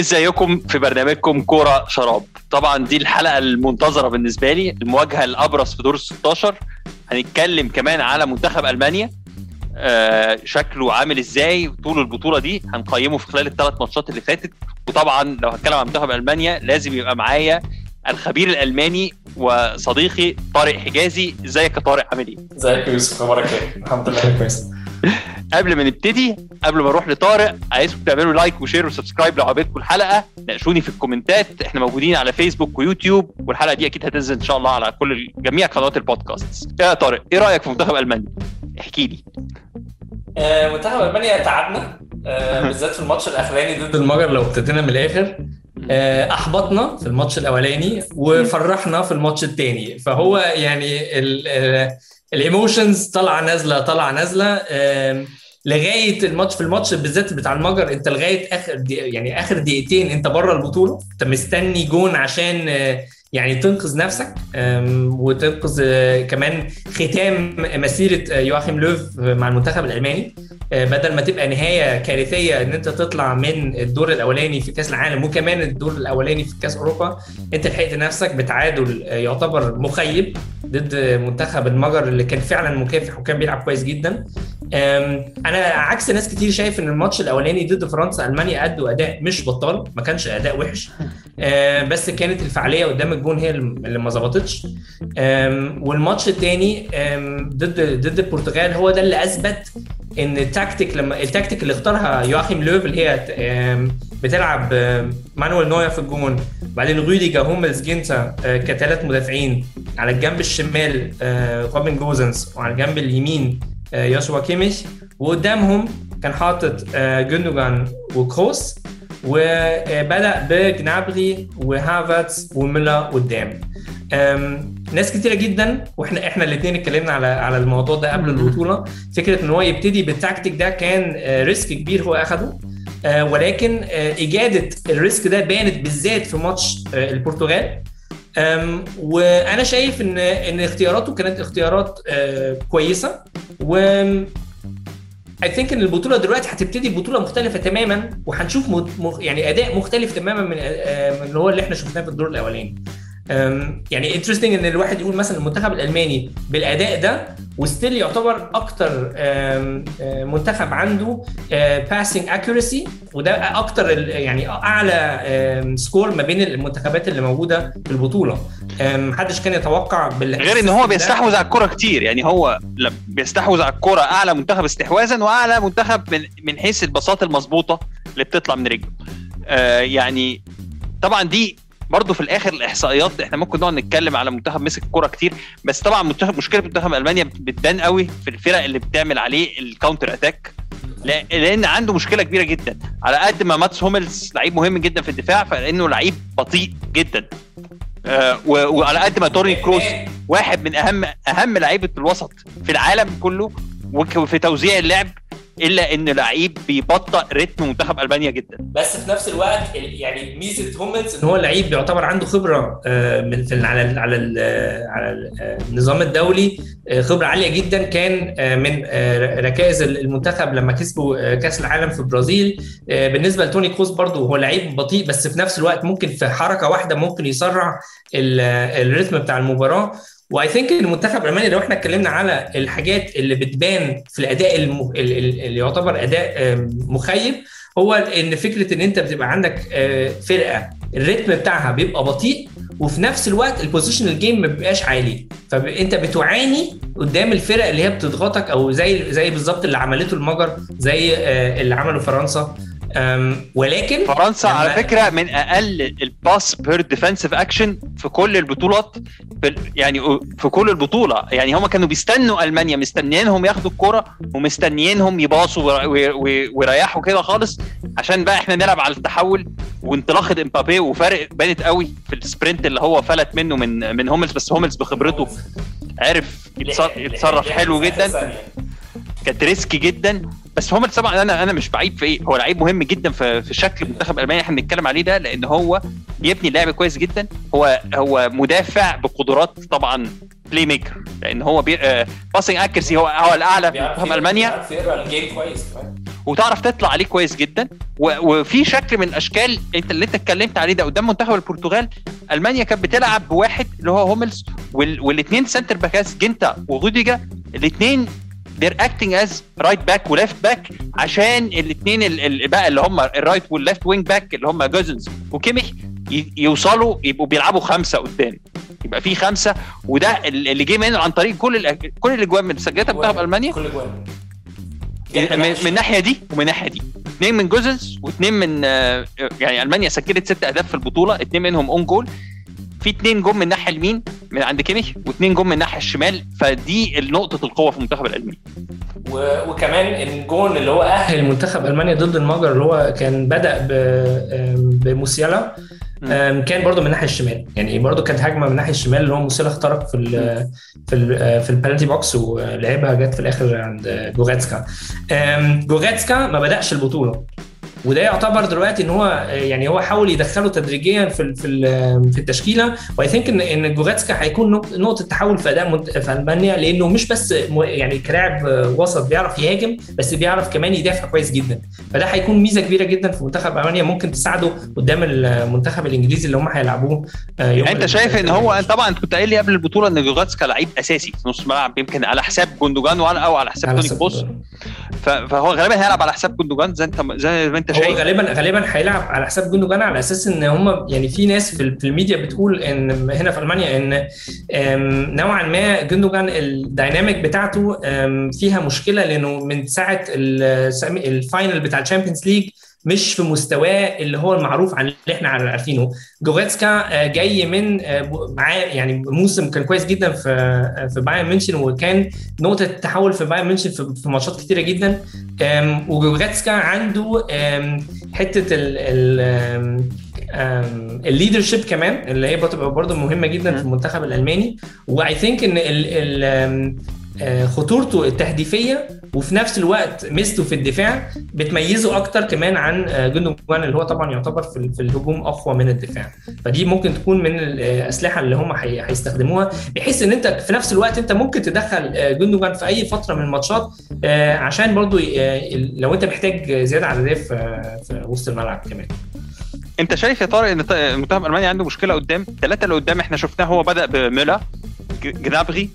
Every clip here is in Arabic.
ازيكم في برنامجكم كورة شراب؟ طبعا دي الحلقة المنتظرة بالنسبة لي المواجهة الأبرز في دور ال 16 هنتكلم كمان على منتخب ألمانيا. آه شكله عامل إزاي؟ طول البطولة دي هنقيمه في خلال الثلاث ماتشات اللي فاتت. وطبعا لو هتكلم عن منتخب ألمانيا لازم يبقى معايا الخبير الألماني وصديقي طارق حجازي. إزيك يا طارق؟ عامل إيه؟ إزيك يا يوسف؟ أخبارك إيه؟ الحمد لله كويس. قبل ما نبتدي قبل ما أروح لطارق عايزكم تعملوا like و share و subscribe لو عجبتكم الحلقة. ناقشوني في ال commentات. إحنا موجودين على فيسبوك ويوتيوب والحلقة دي أكيد هتنزل إن شاء الله على كل جميع قنوات البودكاست يا طارق إيه رأيك في منتخب ألمانيا؟ احكي لي. آه منتخب ألمانيا تعبنا آه بالذات في الماتش الأخراني ضد المجر لو ابتدينا من الآخر. آه أحبطنا في الماتش الأولاني وفرحنا في الماتش الثاني فهو يعني ال emotions طالعه نازلة طالعه نازلة. لغاية الماتش في الماتش بالذات بتاع المجر انت لغاية آخر دي يعني آخر دقيقتين انت بره البطولة انت مستني جون عشان يعني تنقذ نفسك وتنقذ كمان ختام مسيرة يواخيم لوف مع المنتخب الألماني. بدل ما تبقى نهاية كارثية إن أنت تطلع من الدور الأولاني في كأس العالم وكمان الدور الأولاني في كأس أوروبا أنت لحقت نفسك بتعادل يعتبر مخيب ضد منتخب المجر اللي كان فعلا مكافح وكان بيلعب كويس جدا. أنا عكس ناس كتير شايف إن الماتش الأولاني ضد فرنسا ألمانيا أدوا أداء مش بطال ما كانش أداء وحش. بس كانت الفعالية قدام الجون هي اللي ما ظبطتش. والماتش الثاني ضد ضد البرتغال هو ده اللي أثبت إن التكتيك لما التكتيك اللي اختارها يواخيم لوف اللي هي بتلعب مانويل نوير في الجون. بعدين روديجر هوملز جينتر كثلاث مدافعين. على الجنب الشمال روبن جوزنس. وعلى الجنب اليمين يوشوا كيميش. وقدامهم كان حاطط جوندوجان وكروس. وبدأ بجنابري وهافرتز وميلر قدام. ناس كتيرة جدا وإحنا إحنا الاثنين اتكلمنا على على الموضوع ده قبل البطولة. فكرة إن هو يبتدي بالتكتيك ده كان risk كبير هو أخده. ولكن إجادة ال risk ده بانت بالذات في ماتش البرتغال. وأنا شايف ان إن اختياراته كانت اختيارات كويسة. و I think إن البطولة دلوقتي هتبتدي بطوله مختلفة تماما وهنشوف يعني أداء مختلف تماما من من اللي هو اللي إحنا شفناه في الدور الأولاني. يعني interesting إن الواحد يقول مثلا المنتخب الألماني بالأداء ده و still يعتبر أكتر منتخب عنده passing accuracy وده أكتر يعني أعلى score ما بين المنتخبات اللي موجودة في البطولة. محدش كان يتوقع بال... غير إن هو بيستحوذ على الكره كتير. يعني هو بيستحوذ على الكره أعلى منتخب استحواذا وأعلى منتخب من من حيث الباصات المظبوطة اللي بتطلع من رجله. آه يعني طبعا دي برضه في الآخر الإحصائيات إحنا ممكن نقعد نتكلم على منتخب مسك الكوره كتير بس طبعا منتخب مشكلة منتخب ألمانيا بتبان قوي في الفرق اللي بتعمل عليه ال counter attack لأن عنده مشكلة كبيرة جدا على قد ما ماتس هوملز لعيب مهم جدا في الدفاع فانه لعيب بطيء جدا. آه وعلى قد ما توني كروس واحد من اهم أهم لعيبة الوسط في العالم كله وفي توزيع اللعب إلا إن لعيب بيبطئ rhythm منتخب ألمانيا جدا. بس في نفس الوقت يعني ميزة هوملز إن هو لعيب بيعتبر عنده خبرة من في على على ال على النظام الدولي خبرة عالية جدا. كان من ركائز المنتخب لما كسبوا كأس العالم في البرازيل بالنسبة لتوني كروس برضه هو لعيب بطيء بس في نفس الوقت ممكن في حركة واحدة ممكن يسرع الريتم بتاع المباراة. واي ثينك المنتخب الألماني لو إحنا اتكلمنا على الحاجات اللي بتبان في الأداء. اللي يعتبر أداء مخيب هو إن فكرة إن أنت بتبقى عندك فرقة ال rhythm بتاعها بيبقى بطيء وفي نفس الوقت ال positional game ما بيبقاش عالي فأنت بتعاني قدام الفرق اللي هي بتضغطك أو زي زي بالظبط اللي عملته المجر زي اللي عمله فرنسا ولكن فرنسا على فكرة من أقل ال pass per defensive action في كل البطولات في يعني في كل البطولة. يعني هم كانوا بيستنوا ألمانيا مستنيينهم ياخدوا الكرة ومستنيينهم يباصوا ويريحوا كده خالص. عشان بقى إحنا نلعب على التحول وانطلاقه إمبابي والفارق بانت قوي في ال sprint اللي هو فلت منه من من هوملز بس هوملز بخبرته عرف يتصرف حلو جدا. كانت risky جدا. بس هوملز طبعا أنا أنا مش بعيب في إيه؟ هو لعيب مهم جدا في في شكل منتخب ألمانيا إحنا بنتكلم عليه ده لأن هو بيبني اللعب كويس جدا. هو هو مدافع بقدرات طبعا playmaker لأن هو بي... passing accuracy هو هو الأعلى في منتخب ألمانيا. ال game كويس وتعرف تطلع عليه كويس جدا. وفي شكل من الأشكال انت اللي أنت اتكلمت عليه ده قدام منتخب البرتغال ألمانيا كانت بتلعب بواحد اللي هو هوملز والاثنين center backs جينتر وروديجر الاثنين they're acting as right back و left back عشان الاثنين اللي بقى اللي هم ال right وال left wing back اللي هم جوسنس وكيميخ يوصلوا يبقوا بيلعبوا خمسة قدام. يبقى في خمسة وده اللي جه منه عن طريق كل كل الاجوان اللي سجلتها منتخب ألمانيا. كل الاجوان من الناحيه دي ومن الناحيه دي. اثنين من جوسنس واثنين من يعني ألمانيا سجلت ست أهداف في البطولة اثنين منهم own goal في اثنين جم من الناحية اليمين من عند كيميخ واثنين جم من الناحية الشمال فدي نقطة القوة في المنتخب الالماني و... وكمان الجون اللي هو أهّل منتخب ألمانيا ضد المجر اللي هو كان بدأ ب... بموسيالا كان برضه من الناحية الشمال. يعني برضه كانت هجمة من الناحية الشمال اللي هو موسيالا اخترق في ال في ال في ال penalty box ولعبها جت في الآخر عند جوريتسكا. جوريتسكا ما بدأش البطولة. وده يعتبر دلوقتي إن هو يعني هو حاول يدخله تدريجيا في في في التشكيلة. و I think إن إن جوريتسكا هيكون نقطة تحول في أداء في ألمانيا لأنه مش بس يعني كلاعب وسط بيعرف يهاجم بس بيعرف كمان يدافع كويس جدا. فده هيكون ميزة كبيرة جدا في منتخب ألمانيا ممكن تساعده قدام المنتخب الإنجليزي اللي هم هيلعبوه يوم أنت شايف إن هو طبعا أنت كنت قايل لي قبل البطولة إن جوريتسكا لعيب أساسي في نص الملعب يمكن على حساب جوندوجان أو على حساب توني كروس. فهو غالبا هيلعب على حساب جوندوجان زي أنت زي ما أنت شايف هو غالبا غالبا هيلعب على حساب جوندوجان على أساس إن هم يعني في ناس في الميديا بتقول إن هنا في ألمانيا إن نوعا ما جوندوجان ال dynamic بتاعته فيها مشكلة لأنه من ساعة ال final بتاع ال Champions League مش في مستواه اللي هو المعروف عن اللي إحنا عارفينه. جوريتسكا جاي من معاه يعني موسم كان كويس جدا في في بايرن ميونشن وكان نقطة تحول في بايرن ميونشن في ماتشات كتيرة جدا. وجوريتسكا عنده حتة ال ال leadership كمان اللي هي بتبقى برضه مهمة جدا في المنتخب الألماني. و I think إن ال خطورته التهديفية وفي نفس الوقت ميزته في الدفاع بتميزه أكتر كمان عن جوندوجان اللي هو طبعا يعتبر في, الهجوم أقوى من الدفاع. فدي ممكن تكون من الاسلحه اللي هم هيستخدموها بحيث إن أنت في نفس الوقت أنت ممكن تدخل جوندوجان في أي فترة من الماتشات عشان برضو لو أنت محتاج زيادة عدديه في وسط الملعب كمان. أنت شايف يا طارق إن منتخب ألمانيا عنده مشكلة قدام؟ الثلاثه اللي قدام إحنا شفناه هو بدأ بمولر جنابري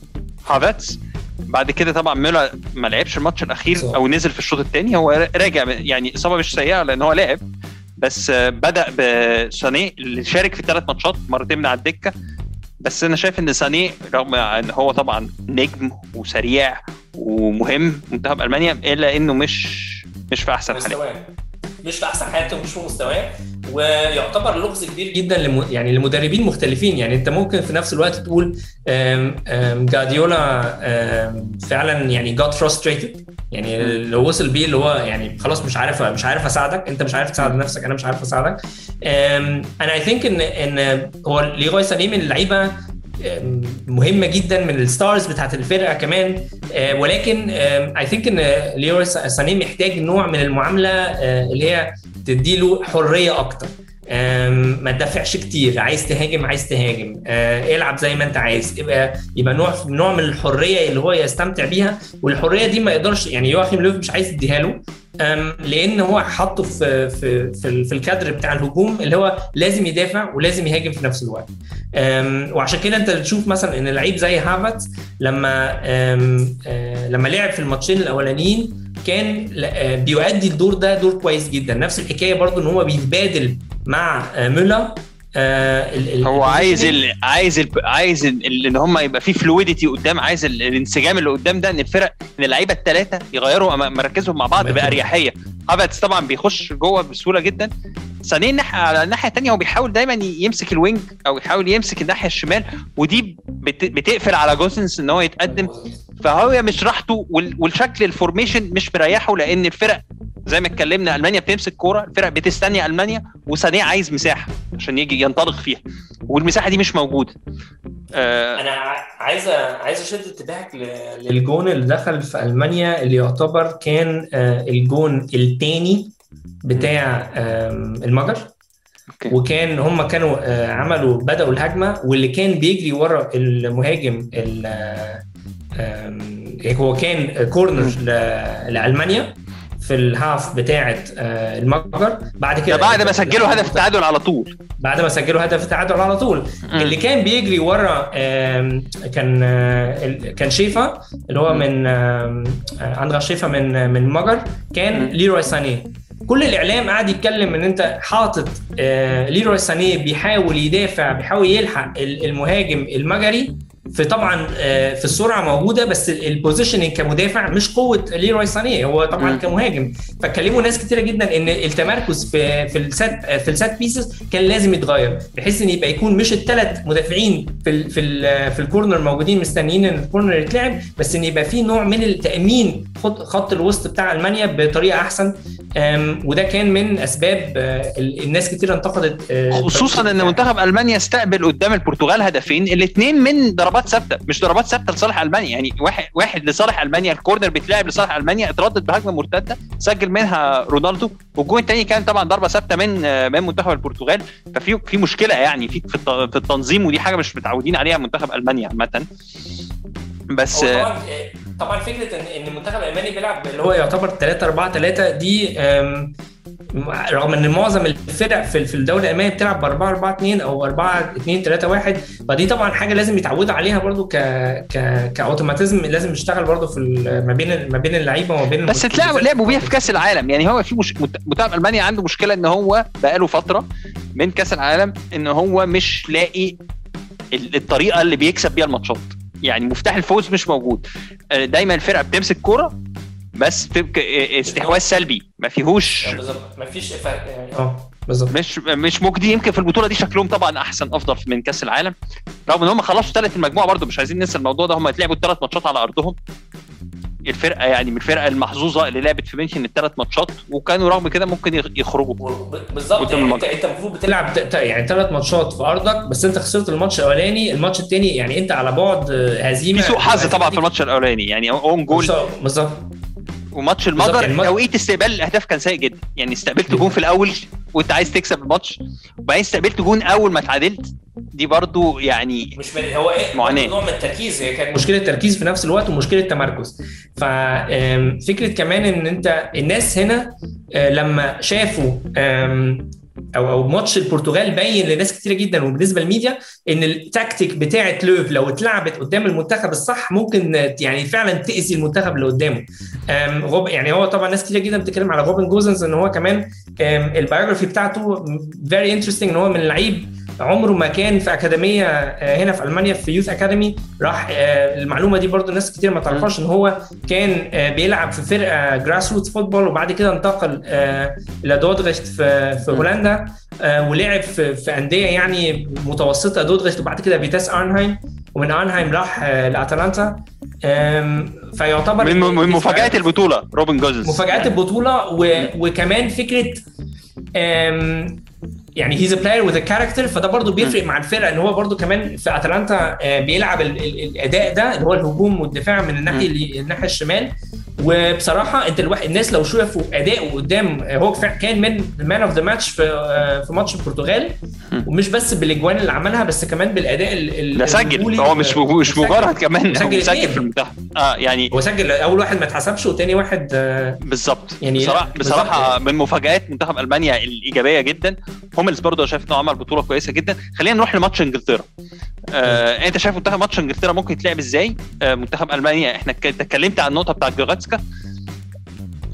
هافاتس بعد كده طبعا ميلا ما لعبش الماتش الأخير صح. أو نزل في الشوط الثاني هو راجع يعني إصابة مش سيئة لأن هو لعب بس بدأ بسانيه اللي شارك في ثلاث ماتشات مرتين من على الدكة. بس أنا شايف إن سانيه رغم إن هو طبعا نجم وسريع ومهم منتخب ألمانيا إلا إنه مش مش في أحسن حالاته. مش في أحسن حالاته ومش في مستواه. ويعتبر لغز كبير جدا لم... يعني لمدربين مختلفين. يعني أنت ممكن في نفس الوقت تقول جارديولا فعلا يعني جات frustrated يعني لو وصل بيه اللي هو يعني خلاص مش عارف مش عارف أساعدك. أنت مش عارف تساعد نفسك أنا مش عارف أساعدك. أنا I think ان إن هو ليروي سانيه من اللعيبة مهمة جدا من ال stars بتاعت الفرقة كمان. ولكن I think إن ليروي سانيه محتاج نوع من المعاملة اللي هي تديله حرية أكتر. ما تدافعش كتير عايز تهاجم عايز تهاجم. العب زي ما انت عايز. يبقى يبقى نوع نوع من الحرية اللي هو يستمتع بيها والحرية دي ما يقدرش يعني يواخيم لوف مش عايز يديها له. لأن هو حاطه في في في, الكادر بتاع الهجوم اللي هو لازم يدافع ولازم يهاجم في نفس الوقت. وعشان كده انت تشوف مثلا إن لعيب زي هافرتز لما لما لعب في الماتشين الأولانيين كان بيؤدي الدور ده دور كويس جدا. نفس الحكاية برضو إن هو بيتبادل مع مولر آه ال ال هو عايز ال عايز ال عايز ال إن هم يبقى في fluidity قدام عايز الانسجام اللي قدام ده إن الفرق إن اللعيبة الثلاثه يغيروا مراكزهم مع بعض باريحيه هافرتز طبعا بيخش جوه بسهولة جدا. ثانيا الناحيه على الناحية الثانية هو بيحاول دايما يمسك ال wing أو يحاول يمسك الناحية الشمال ودي بت بتقفل على جوسنس إن هو يتقدم. فهو مش راحته والشكل ال formation مش مريحه لأن الفرق زي ما اتكلمنا ألمانيا بتمسك كورة الفرق بتستني ألمانيا وثانية عايز مساحة. عشان يجي ينطلق فيها. والمساحة دي مش موجودة. آه أنا عايز عايز أشد انتباهك للجون اللي دخل في ألمانيا اللي يعتبر كان الجون الثاني بتاع المجر. أوكي. وكان هم كانوا عملوا بدأوا الهجمة. واللي كان بيجري ورا المهاجم هو كان corner لألمانيا. في ال half بتاعه آه، المجر. بعد كده ده بعد ما سجلوا هدف التعادل على طول. بعد ما سجلوا هدف التعادل على طول. مم. اللي كان بيجري ورا كان آه، كان شيفا اللي هو من آه، اندراس شيفر من من المجر كان. ليروي سانيه. كل الإعلام قاعد يتكلم إن أنت حاطط ليروي سانيه بيحاول يدافع بيحاول يلحق ال- المهاجم المجري. في طبعا آه، في السرعة موجودة بس ال positioning كمدافع مش قوة ليروي سانيه هو طبعا مم. كمهاجم. فاتكلموا ناس كتيرة جدا إن التمركز في في ال set في ال set pieces كان لازم يتغير بحيث إن يبقى يكون مش الثلاث مدافعين في ال في ال في ال corner موجودين مستنيين إن ال corner يتلعب بس إن يبقى في نوع من التأمين خط, خط الوسط بتاع ألمانيا بطريقة أحسن. وده كان من أسباب آه، ال- الناس كتير انتقدت آه، خصوصا إن طريقة- منتخب ألمانيا استقبل قدام البرتغال هدفين الاثنين من ضربات ثابتة مش ضربات ثابتة لصالح ألمانيا يعني واحد واحد لصالح ألمانيا الكورنر بيتلعب لصالح ألمانيا اتردد بهجمة مرتدة سجل منها رونالدو والجون الثاني كان طبعا ضربة ثابتة من من منتخب البرتغال ففي في مشكلة يعني في في الت- في التنظيم ودي حاجة مش متعودين عليها منتخب ألمانيا عامة. بس طبعا طبعا فكرة إن المنتخب الألماني بيلعب اللي هو يعتبر 3 4 3 دي رغم إن معظم الفرق في في الدوري الألماني بتلعب ب 4 4 2 أو 4 2 3 1 فدي طبعا حاجة لازم يتعودوا عليها برضو ك ك كأوتوماتيزم لازم يشتغل برضو في ما بين ما بين اللعيبة وما بين بس اتلعبوا لعبوا بيها في كأس العالم. يعني هو في مش... منتخب ألمانيا عنده مشكلة إن هو بقاله فترة من كأس العالم إن هو مش لاقي ال- الطريقة اللي بيكسب بيها الماتشات. يعني مفتاح الفوز مش موجود. آه، دايما الفرقة بتمسك كورة بس بتبقى استحواذ سلبي. ما فيهوش. بالظبط. مفيش فرق يعني. آه بالظبط. مش مش مجدي يمكن في البطولة دي شكلهم طبعا أحسن أفضل من كأس العالم. رغم إن هم خلصوا ثالث المجموعة برضو مش عايزين ننسى الموضوع ده. هم اتلعبوا الثلاث ماتشات على أرضهم. الفرقة يعني من الفرقة المحظوظة اللي لعبت في ميونخن الثلاث ماتشات وكانوا رغم كده ممكن يخ- يخرجوا. بالظبط. يعني انت الماتش. انت المفروض بتلعب يعني ثلاث ماتشات في أرضك بس انت خسرت الماتش الأولاني. الماتش الثاني يعني انت على بعد آه، هزيمة. في سوء حظ طبعا في الماتش الأولاني. يعني own goal بالظبط. وماتش المجر يعني توقيت استقبال الأهداف كان سيء جدا. يعني استقبلت جون في الأول وأنت عايز تكسب الماتش. وبعدين استقبلت جون أول ما اتعادلت. دي برضو يعني مش من هو إيه. نوع من التركيز. هي كانت مشكلة تركيز في نفس الوقت ومشكلة تمركز. ففكره كمان إن أنت الناس هنا آه، لما شافوا أو أو ماتش البرتغال بين لناس كتيرة جدا. وبالنسبة للميديا إن التكتيك بتاعه لوف لو اتلعبت قدام المنتخب الصح ممكن يعني فعلا تأذي المنتخب اللي قدامه. جروب يعني هو طبعا ناس كتير جدا بتتكلم على روبن جوزنز إن هو كمان آم، ال biography بتاعته very interesting إن هو من لعيب عمره ما كان في أكاديمية آه، هنا في ألمانيا في youth academy راح آه، المعلومة دي برضو ناس كتير ما تعرفهاش إن هو كان آه، بيلعب في فرقة grassroot football وبعد كده انتقل إلى دوردريخت في في هولندا ولعب في في أندية يعني متوسطة دوردريخت وبعد كده فيتيس أرنهايم ومن أرنهايم راح لأتلانتا. فيعتبر من من مفاجآت البطولة روبن جوزنز. مفاجآت البطولة و... وكمان فكرة. يعني he's player with character فده برضه بيفرق مع الفرقة إن هو برضه كمان في أتلانتا آه، بيلعب ال... ال... الأداء ده اللي هو الهجوم والدفاع من الناحية. الناحية الشمال وبصراحة انت الواحد الناس لو شافوا اداؤه قدام هو كان من man of the match في آه، في ماتش البرتغال ومش بس بالإجوان اللي عملها بس كمان بالأداء ال... ال- ده سجل. هو مش مش سجل. مجرد كمان سجل اتنين. في المنتخب. آه يعني هو سجل أول واحد ما اتحسبش وتاني واحد آه، بالظبط. يعني بصراحه بصراحة من مفاجآت منتخب ألمانيا الإيجابية جدا. هوملز برضه شايف إنه عمل بطولة كويسة جدا. خلينا نروح لماتش إنجلترا. آه أنت شايف منتخب ماتش إنجلترا ممكن يتلعب إزاي؟ آه منتخب ألمانيا إحنا اتكلمت عن النقطة بتاعت جوغاتسكا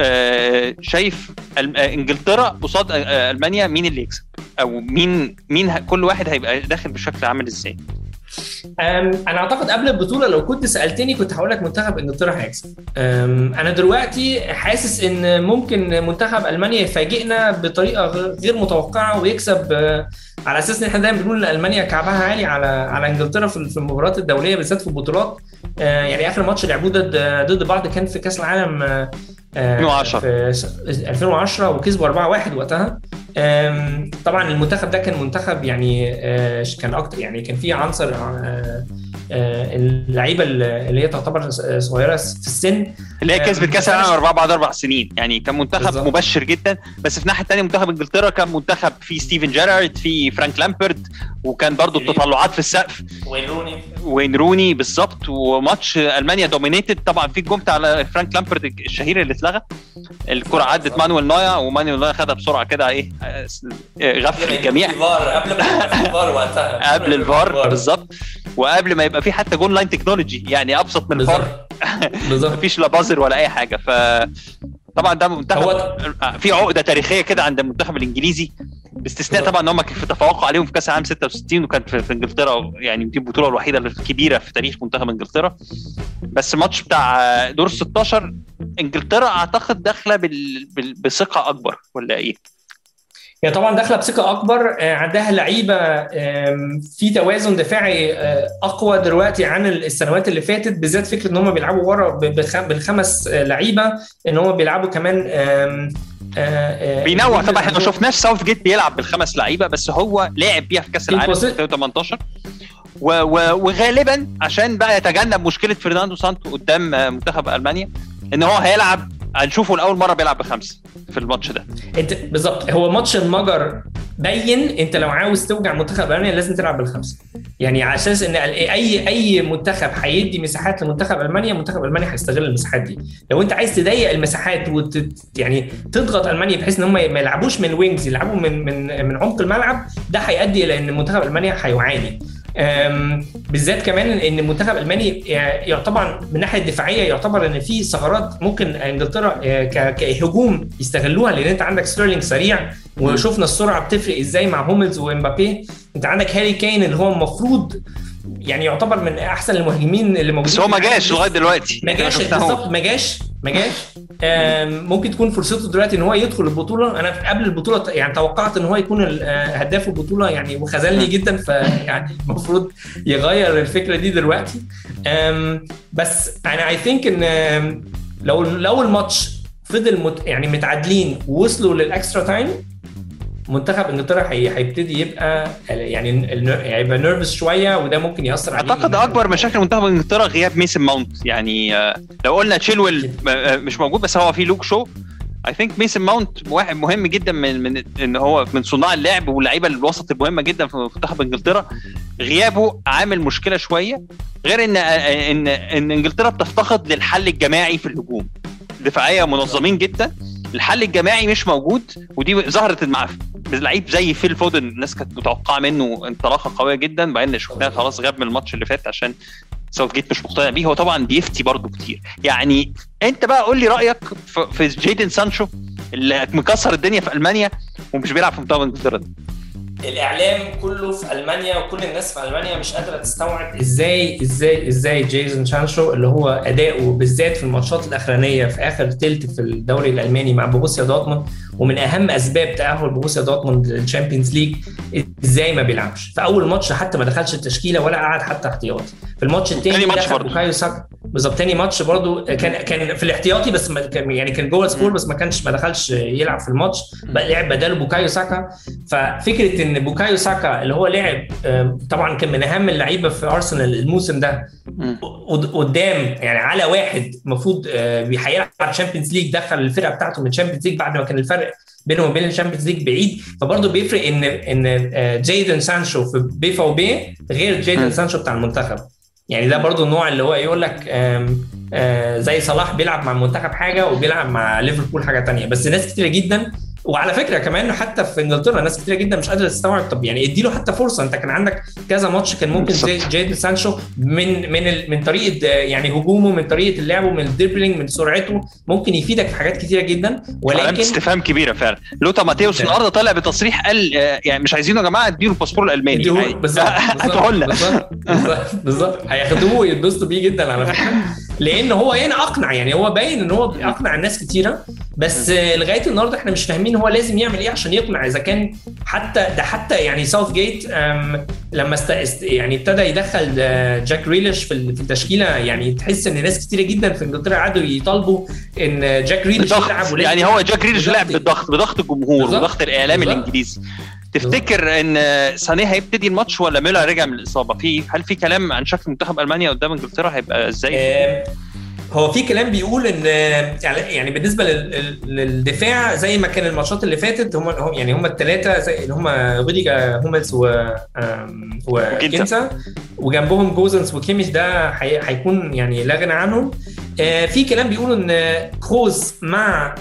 آه شايف آه، إنجلترا قصاد آه، ألمانيا مين اللي يكسب؟ أو مين مين كل واحد هيبقى داخل بشكل عامل إزاي؟ أنا أعتقد قبل البطولة لو كنت سألتني كنت هقول لك منتخب إنجلترا هيكسب. أنا دلوقتي حاسس إن ممكن منتخب ألمانيا يفاجئنا بطريقة غير متوقعة ويكسب على أساس إن إحنا دايما بنقول إن ألمانيا كعبها عالي على على إنجلترا في المباريات الدولية بالذات في البطولات. يعني آخر ماتش لعبوه ضد ضد بعض كان في كأس العالم أه، أه، 2010. في س- 2010 وكسبوا 4-1 وقتها طبعا المنتخب ده كان منتخب يعني آه، كان أكتر يعني كان فيه عنصر آه، اللعيبة اللي هي تعتبر صغيرة في السن اللي هي كسبت كأس العالم أربعة بعد أربع سنين. يعني كان منتخب بالزبط. مبشر جدا. بس في الناحيه الثانية منتخب إنجلترا كان منتخب فيه ستيفن جيرارد فيه فرانك لامبارد وكان برضو التطلعات في السقف. وين روني. وين روني بالظبط. وماتش ألمانيا dominated طبعا في الجون بتاع فرانك لامبارد الشهير اللي اتلغى. الكرة عدت. مانويل نوير ومانويل نوير خدها بسرعة كده إيه غفل الجميع. قبل الفار وقتها. قبل الفار بالظبط. وقبل ما يبقى في حتى goal-line technology يعني أبسط من الفار. بالظبط مفيش لا buzzer ولا أي حاجة ف طبعا ده منتخب هو- في عقدة تاريخية كده عند المنتخب الإنجليزي باستثناء. طبعا إن هم في تفوقوا عليهم في كأس العالم 66 وكانت في, في إنجلترا يعني دي البطولة الوحيدة الكبيره في تاريخ منتخب إنجلترا بس الماتش بتاع دور 16 إنجلترا أعتقد داخلة بال... بال... بثقة أكبر ولا إيه؟ هي طبعا داخلة بثقة أكبر آه، عندها لعيبة في توازن دفاعي آه، أقوى دلوقتي عن السنوات اللي فاتت بالذات فكرة إن هم بيلعبوا ورا بالخمس آه، لعيبة إن هم بيلعبوا كمان بينوع. طبعا إحنا ما شفناش ساوث جيت بيلعب بالخمس لعيبة بس هو لعب بيها في كأس العالم البوزي- 2018 و... و... وغالبا عشان بقى يتجنب مشكلة فرناندو سانتو قدام منتخب ألمانيا إن هو هيلعب هنشوفه لأول مرة بيلعب بخمسه في الماتش ده. انت بالظبط هو ماتش المجر بين انت لو عاوز توجع منتخب ألمانيا لازم تلعب بالخمسه يعني على أساس إن أي أي منتخب هيدي مساحات لمنتخب ألمانيا منتخب ألمانيا هيستغل المساحات دي. لو انت عايز تضيق المساحات وت يعني تضغط ألمانيا بحيث إن هم ما يلعبوش من wings يلعبوا من من من عمق الملعب ده هيؤدي إلى إن منتخب ألمانيا هيعاني. بالذات كمان إن المنتخب الألماني يعتبر من الناحية الدفاعية يعتبر إن في ثغرات ممكن إنجلترا آه، كهجوم يستغلوها لأن أنت عندك ستيرلينج سريع وشفنا السرعة بتفرق إزاي مع هوملز وإمبابي أنت عندك هاري كين اللي هو المفروض يعني يعتبر من أحسن المهاجمين اللي موجودين بس هو ما. جاش لغاية دلوقتي ما جاش. بالظبط ما جاش ما جاش. ممكن تكون فرصته دلوقتي إن هو يدخل البطولة. أنا قبل البطولة يعني توقعت إن هو يكون آه، هداف البطولة يعني وخذلني جدا فيعني المفروض يغير الفكرة دي دلوقتي. بس أنا I think إن لو لو الماتش فضل مت يعني متعادلين ووصلوا لل extra time منتخب إنجلترا هي- هيبتدي يبقى يعني هيبقى nervous شوية وده ممكن يأثر عليه. أعتقد أكبر مشاكل منتخب إنجلترا غياب ميسن ماونت. يعني آه، لو قلنا تشيلويل آه، مش موجود بس هو في لوك شو. I think ميسن ماونت واحد مهم جدا من من إن هو من صناع اللعب واللعيبة الوسط المهمة جدا في منتخب إنجلترا. غيابه عامل مشكلة شوية غير إن آه، ان إن إنجلترا بتفتقد للحل الجماعي في الهجوم. دفاعية منظمين جدا. الحل الجماعي مش موجود ودي ظهرت مع لعيب زي فيل فودن الناس كانت متوقعة منه انطلاقة قوية جدا بعدين شفناه خلاص غاب من الماتش اللي فات عشان ساوث جيت مش مقتنع بيه. هو طبعا بيفتي برضه كتير. يعني أنت بقى قول لي رأيك في- جيدن سانشو اللي مكسر الدنيا في ألمانيا ومش بيلعب في منتخب إنجلترا. الإعلام كله في ألمانيا وكل الناس في ألمانيا مش قادرة تستوعب إزاي إزاي إزاي جيدون سانشو اللي هو أداؤه بالذات في الماتشات الأخرانية في آخر تلت في الدوري الألماني مع بوروسيا دورتموند ومن أهم أسباب تأهل بوروسيا دورتموند لل Champions League إزاي ما بيلعبش؟ في أول ماتش حتى ما دخلش التشكيلة ولا قعد حتى احتياطي. في الماتش الثاني تاني ماتش دخل برضه. بوكايو ساكا. بالظبط. تاني ماتش برضه كان كان في الاحتياطي بس ما كان يعني كان جوه ال squad بس ما كانش ما دخلش يلعب في الماتش. بقى لعب بداله بوكايو ساكا. ففكرة إن بوكايو ساكا اللي هو لعب طبعا كان من أهم اللعيبة في أرسنال الموسم ده. قدام يعني على واحد المفروض آه، هيلعب Champions League دخل الفرقة بتاعته من Champions League بعد ما كان الفرق بينه وبين ال Champions League بعيد. فبرضه بيفرق ان إن آه، جايدن سانشو في BVB غير جايدن. سانشو بتاع المنتخب. يعني ده برضه النوع اللي هو يقول لك آه، زي صلاح بيلعب مع المنتخب حاجة وبيلعب مع ليفربول حاجة تانية. بس ناس كتيرة جدا وعلى فكرة كمان حتى في إنجلترا ناس كتير جدا مش قادرة تستوعب طب يعني اديله حتى فرصة أنت كان عندك كذا ماتش كان ممكن زي. جيدن سانشو من من ال- من طريقة يعني هجومه من طريقة اللعب من ال dribbling من سرعته ممكن يفيدك في حاجات كتيرة جدا. ولكن استفهام كبيرة فعلا. لوتار ماتيوس. النهارده طلع بتصريح قال آه، يعني مش عايزينه يا جماعة اديله الباسبور الألماني. بالظبط بالظبط بالظبط. هياخدوه ويتبسطوا بيه جدا على فكرة. لأن هو هنا اقنع يعني هو باين ان هو اقنع الناس كتيرة بس آه، لغاية النهارده إحنا مش فاهمين هو لازم يعمل إيه عشان يقنع إذا كان حتى ده حتى يعني ساوث جيت لما است... يعني ابتدى يدخل آه، جاك جريليش في ال- في التشكيلة يعني تحس إن ناس كتيرة جدا في إنجلترا قعدوا يطالبوا إن جاك جريليش يلعب يعني هو جاك جريليش. لعب بالضغط بضغط الجمهور. وضغط الإعلام. الإنجليزي تفتكر إن سانيه هيبتدي الماتش ولا ميلر رجع من الإصابة؟ في هل في كلام عن شكل منتخب ألمانيا قدام إنجلترا هيبقى إزاي؟ هو في كلام بيقول إن يعني يعني بالنسبة لل- للدفاع زي ما كان الماتشات اللي فاتت هم يعني هم الثلاثه زي اللي هم روديجر هوملز و آم، وجينتر وجنبهم جوزنس وكيميش ده هي- هيكون يعني لا غنى عنهم. في كلام بيقولوا إن كروز مع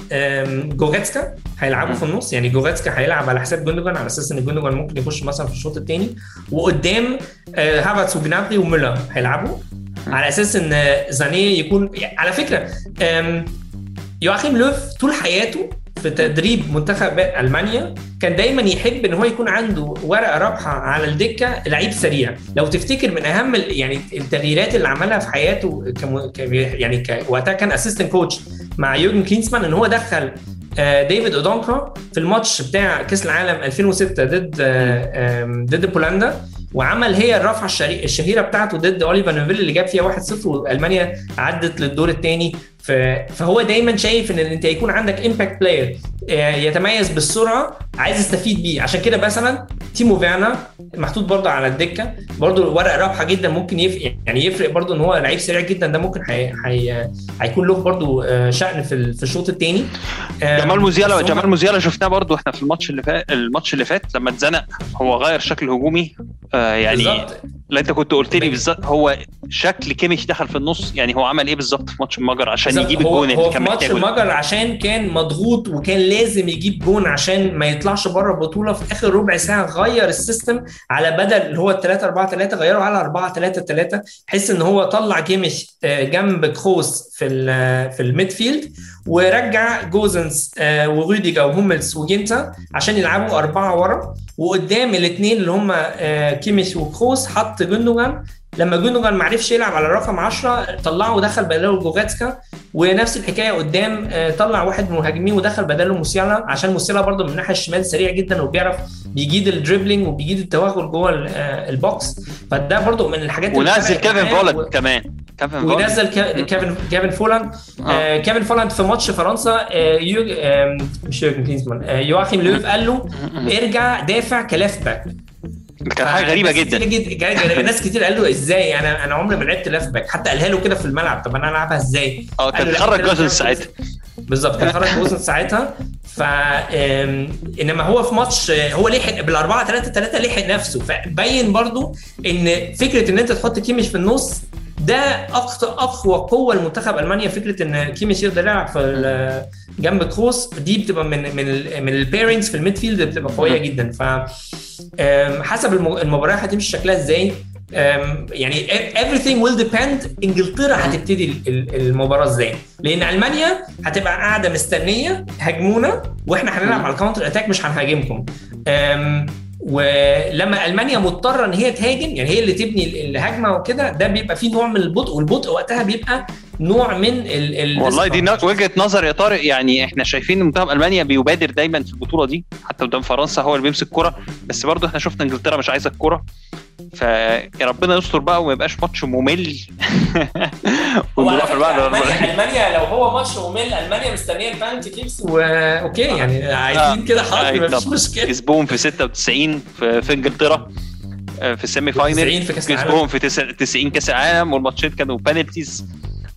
جوريتسكا هيلعبوا في النص. يعني جوريتسكا هيلعب على حساب جوندوجان على أساس إن جوندوجان ممكن يخش مثلا في الشوط الثاني وقدام آه، هافرتس وجنابري وميلر هيلعبوا. على أساس إن زانيه يكون على فكرة آم، يوأخيم لوف طول حياته في تدريب منتخب ألمانيا كان دايما يحب إن هو يكون عنده ورقة رابحة على الدكة لعيب سريع. لو تفتكر من أهم يعني التغييرات اللي عملها في حياته كم يعني ك- وقتها كان assistant coach مع يورجن كلينسمان إن هو دخل آه، ديفيد اودونكور في الماتش بتاع كأس العالم 2006 ضد آه، ضد بولندا وعمل هي الرفعه الشهيرة بتاعته ضد أوليفر نويفيل اللي جاب فيها 1-0 وألمانيا عدت للدور الثاني فهو دايما شايف إن أنت يكون عندك impact player يتميز بالسرعة عايز يستفيد بيه. عشان كده مثلا تيمو فيرنا محطوط برضه على الدكة برضه ورقة رابحة جدا ممكن يفرق يعني يفرق برضه إن هو لعيب سريع جدا ده ممكن هي هي هيكون له برضه آه، شأن في في الشوط الثاني جمال موزيالا جمال موزيالا شفناه برضو إحنا في الماتش اللي فات الماتش اللي فات لما اتزنق هو غير شكل هجومي. آه يعني بالظبط. لا أنت كنت قلت لي بالظبط هو شكل كيميش دخل في النص يعني هو عمل إيه بالظبط في ماتش المجر عشان بالظبط. يجيب هو الجون اللي كان ماتش محتاجه المجر عشان كان مضغوط وكان لازم يجيب جون عشان ما يطلعش بره البطولة في آخر ربع ساعة غير ال system على بدل اللي هو 3 4 3 غيره على 4 3 3 بحيث إن هو طلع كيميش آه، جنب كروس في في ال midfield ورجع جوزنس آه، وروديجر وهوملز وجينتر عشان يلعبوا أربعة ورا. وقدام الاثنين اللي هم آه، كيميش وكروس حط جوندوجان. لما جوندوجان ما عرفش يلعب على رقم 10 طلعه ودخل بداله جوريتسكا. ونفس الحكاية قدام آه، طلع واحد من المهاجمين ودخل بداله موسيالا عشان موسيالا برضه من الناحيه الشمال سريع جدا وبيعرف بيجيد ال dribbling وبيجيد التوغل جوه آه، ال box. فده برضه من الحاجات ونزل كيفن فولاند و- كمان. كيفن ونزل كيفن كيفن فولاند آه. كيفن فولاند في ماتش فرنسا آه آه مش يورجن كلينزمان آه يواخيم لوف قال له ارجع دافع ك left back. كان حاجة غريبة جدا. جدا جدا- ناس كتير قال له إزاي؟ أنا أنا عمري ما لعبت left back حتى قالها له كده في الملعب. طب أنا ألعبها إزاي؟ آه كان خرج جوزن ساعتها. بالظبط كان خرج جوزن ساعتها. ف إنما هو في ماتش هو لحق بالأربعة 3 3 لحق نفسه. فبين برضو إن فكرة إن أنت تحط كيميش في النص ده أقوى قوة لمنتخب ألمانيا. فكرة إن كيميش يقدر يلعب في جنب كروس دي بتبقى من من من ال pairings في ال midfield بتبقى قوية جدا. ف حسب الم- المباراه هتمشي شكلها إزاي. يعني everything will depend إنجلترا هتبتدي ال- ال- المباراة إزاي. لأن ألمانيا هتبقى قاعدة مستنية هاجمونا وإحنا هنلعب على ال counter attack مش هنهاجمكم. ولما ألمانيا مضطرة إن هي تهاجم يعني هي اللي تبني ال- الهجمة وكده ده بيبقى فيه نوع من البطء والبطء وقتها بيبقى نوع من ال ال والله دي وجهة نظر يا طارق يعني إحنا شايفين إن منتخب ألمانيا بيبادر دايما في البطولة دي حتى قدام فرنسا هو اللي بيمسك كرة بس برضه إحنا شفنا إنجلترا مش عايزة الكرة. فيا ربنا يستر بقى وما يبقاش ماتش ممل. المانيا ألمانيا لو هو ماتش ممل ألمانيا مستنية ال penalty kicks و okay يعني عايزين كده حاضر مفيش مشكلة. كسبوهم في 96 في, في إنجلترا آه، في ال semi final. 90 في كأس العالم. كسبوهم في تس- 90 كأس العالم والماتشين كانوا penalties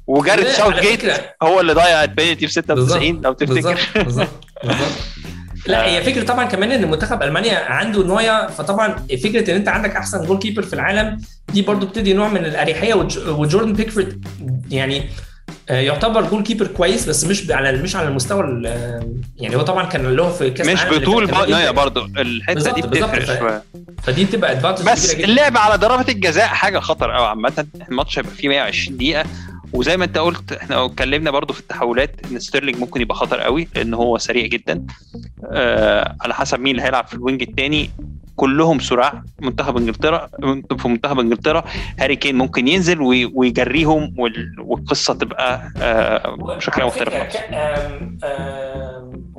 وجاريت ساوث جيت هو اللي ضيع البينالتي في 96 لو تفتكر. بالظبط بالظبط لا هي فكرة طبعا كمان إن منتخب ألمانيا عنده نويا فطبعا فكرة إن أنت عندك أحسن goalkeeper في العالم دي برضو بتدي نوع من الأريحية وج- وجوردن بيكفورد يعني آه، يعتبر goalkeeper كويس بس مش على مش على المستوى ال- يعني هو طبعا كان له في كأس مش بطول جدا. برضه الحتة دي. بتفرق شوية. فدي بتبقى advantage بس اللعب على ضربه الجزاء حاجة خطر قوي عامة. الماتش هيبقى فيه 120 دقيقة. وزي ما انت قلت إحنا اتكلمنا برضو في التحولات إن ستيرلينج ممكن يبقى خطر قوي لأن هو سريع جدا. آه على حسب مين اللي هيلعب في ال wing الثاني كلهم سرعة منتخب إنجلترا في منتخب إنجلترا. هاري كين ممكن ينزل وي- ويجريهم وال- والقصة تبقى آه شكلها مختلف.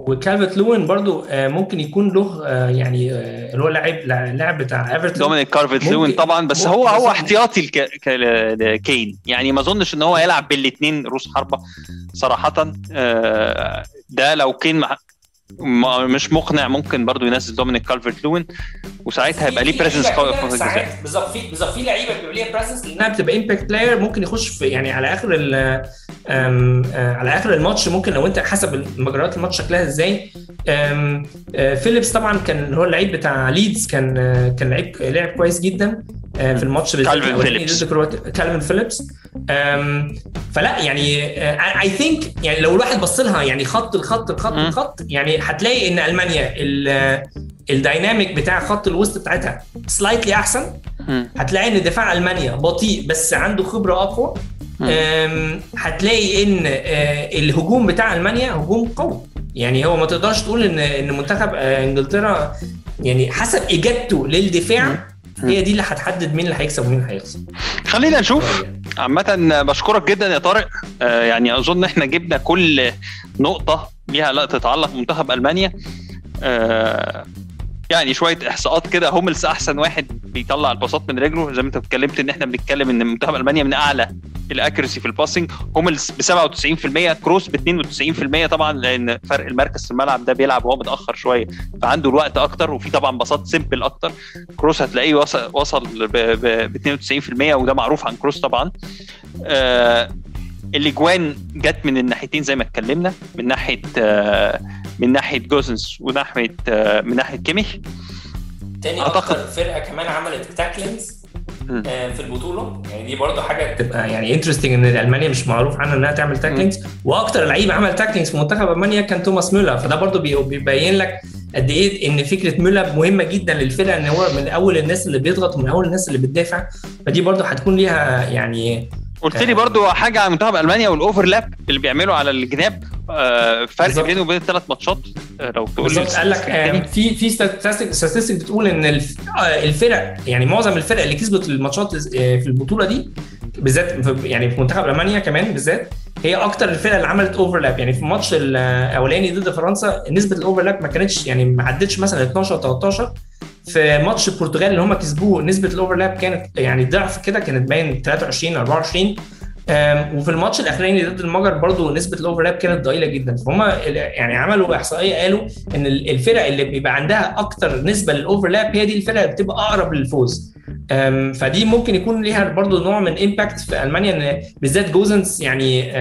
وكالفت لوين برضو آه، ممكن يكون له آه، يعني آه، اللي هو لاعب لاعب بتاع ايفرتون دومينيك كالفرت ممكن- لوين طبعا بس هو هو احتياطي لكين يعني ما اظنش إن هو يلعب بالاثنين روس حربة صراحة. ده لو كين مش مقنع ممكن برضو ينزل دومينيك كالفرت لوين وساعتها هيبقى ليه presence قوي في الجزاء. بالظبط في بالظبط في لعيبة بيبقى ليها presence لأنها بتبقى impact player ممكن يخش في يعني على آخر على آخر الماتش ممكن لو أنت حسب مجريات الماتش شكلها إزاي. فيليبس طبعا كان هو اللعيب بتاع ليدز كان كان لعيب لعب كويس جدا في الماتش فيليبس كالفين فيليبس فلا يعني I think يعني لو الواحد بص لها يعني خط الخط الخط الخط يعني هتلاقي إن ألمانيا ال dynamic بتاع خط الوسط بتاعتها slightly أحسن. هتلاقي إن دفاع ألمانيا بطيء بس عنده خبرة أقوى. هتلاقي إن الهجوم بتاع ألمانيا هجوم قوي. يعني هو ما تقدرش تقول إن إن منتخب إنجلترا يعني حسب إجابته للدفاع هي دي اللي هتحدد مين اللي هيكسب ومين هيخسر. خلينا نشوف. عامة بشكرك جدا يا طارق. آه يعني أظن إحنا جبنا كل نقطة ليها لا تتعلق بمنتخب ألمانيا. آه يعني شوية إحصاءات كده. هوملز أحسن واحد بيطلع الباصات من رجله. زي ما أنت اتكلمت إن إحنا بنتكلم إن منتخب ألمانيا من أعلى ال accuracy في ال passing. هوملز ب 97% كروس ب 92% طبعا لأن فرق المركز في الملعب ده بيلعب وهو متأخر شوية فعنده الوقت أكتر. وفي طبعا باصات simple أكتر. كروس هتلاقيه وصل وصل ب 92% وده معروف عن كروس طبعا. آه الإجوان جت من الناحيتين زي ما اتكلمنا من ناحية آه من ناحية جوزنس وناحية آه من ناحية كيميش تاني أكتر فرقة كمان عملت tackling ز آه في البطولة. يعني دي برضه حاجة تبقى يعني interesting إن ألمانيا مش معروف عنها إنها تعمل tacklings وأكتر لعيب عمل tacklings في منتخب ألمانيا كان توماس مولر فده برضه بيبين لك قد إيه إن فكرة ميلر مهمة جدا للفرقة إن هو من أول الناس اللي بيضغط ومن أول الناس اللي بتدافع. فدي برضه هتكون ليها يعني قلت لي برضو حاجة عن منتخب المانيا وال overlap اللي بيعملوا على الجناب آه فرق. بينه وبين الثلاث ماتشات آه لو تقول لي. قال لك آه في في statistic بتقول إن الفرق يعني معظم الفرق اللي كسبت الماتشات في البطولة دي بالذات يعني في منتخب ألمانيا كمان بالذات هي أكتر الفرق اللي عملت overlap يعني في الماتش الأولاني ضد فرنسا نسبة ال overlap ما كانتش يعني ما عدتش مثلا 12 13 في ماتش البرتغال اللي هم كسبوه نسبة ال overlap كانت يعني ضعف كده كانت باين 23 24 وفي الماتش الأخراني ضد المجر برضو نسبة ال overlap كانت ضئيلة جدا. فهم يعني عملوا إحصائية قالوا إن الفرق اللي بيبقى عندها أكتر نسبة لل overlap هي دي الفرق اللي بتبقى أقرب للفوز. فدي ممكن يكون ليها برضو نوع من impact في ألمانيا إن بالذات جوزنس يعني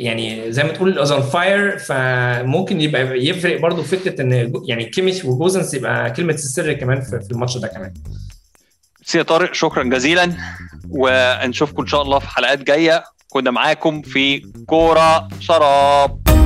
يعني زي ما تقول is on fire فممكن يبقى يفرق برضو فكرة إن يعني كيميش وجوزنس يبقى كلمة السر كمان في الماتش ده كمان. سي طارق شكرا جزيلا ونشوفكم إن شاء الله في حلقات جاية. كنا معاكم في كورة شراب.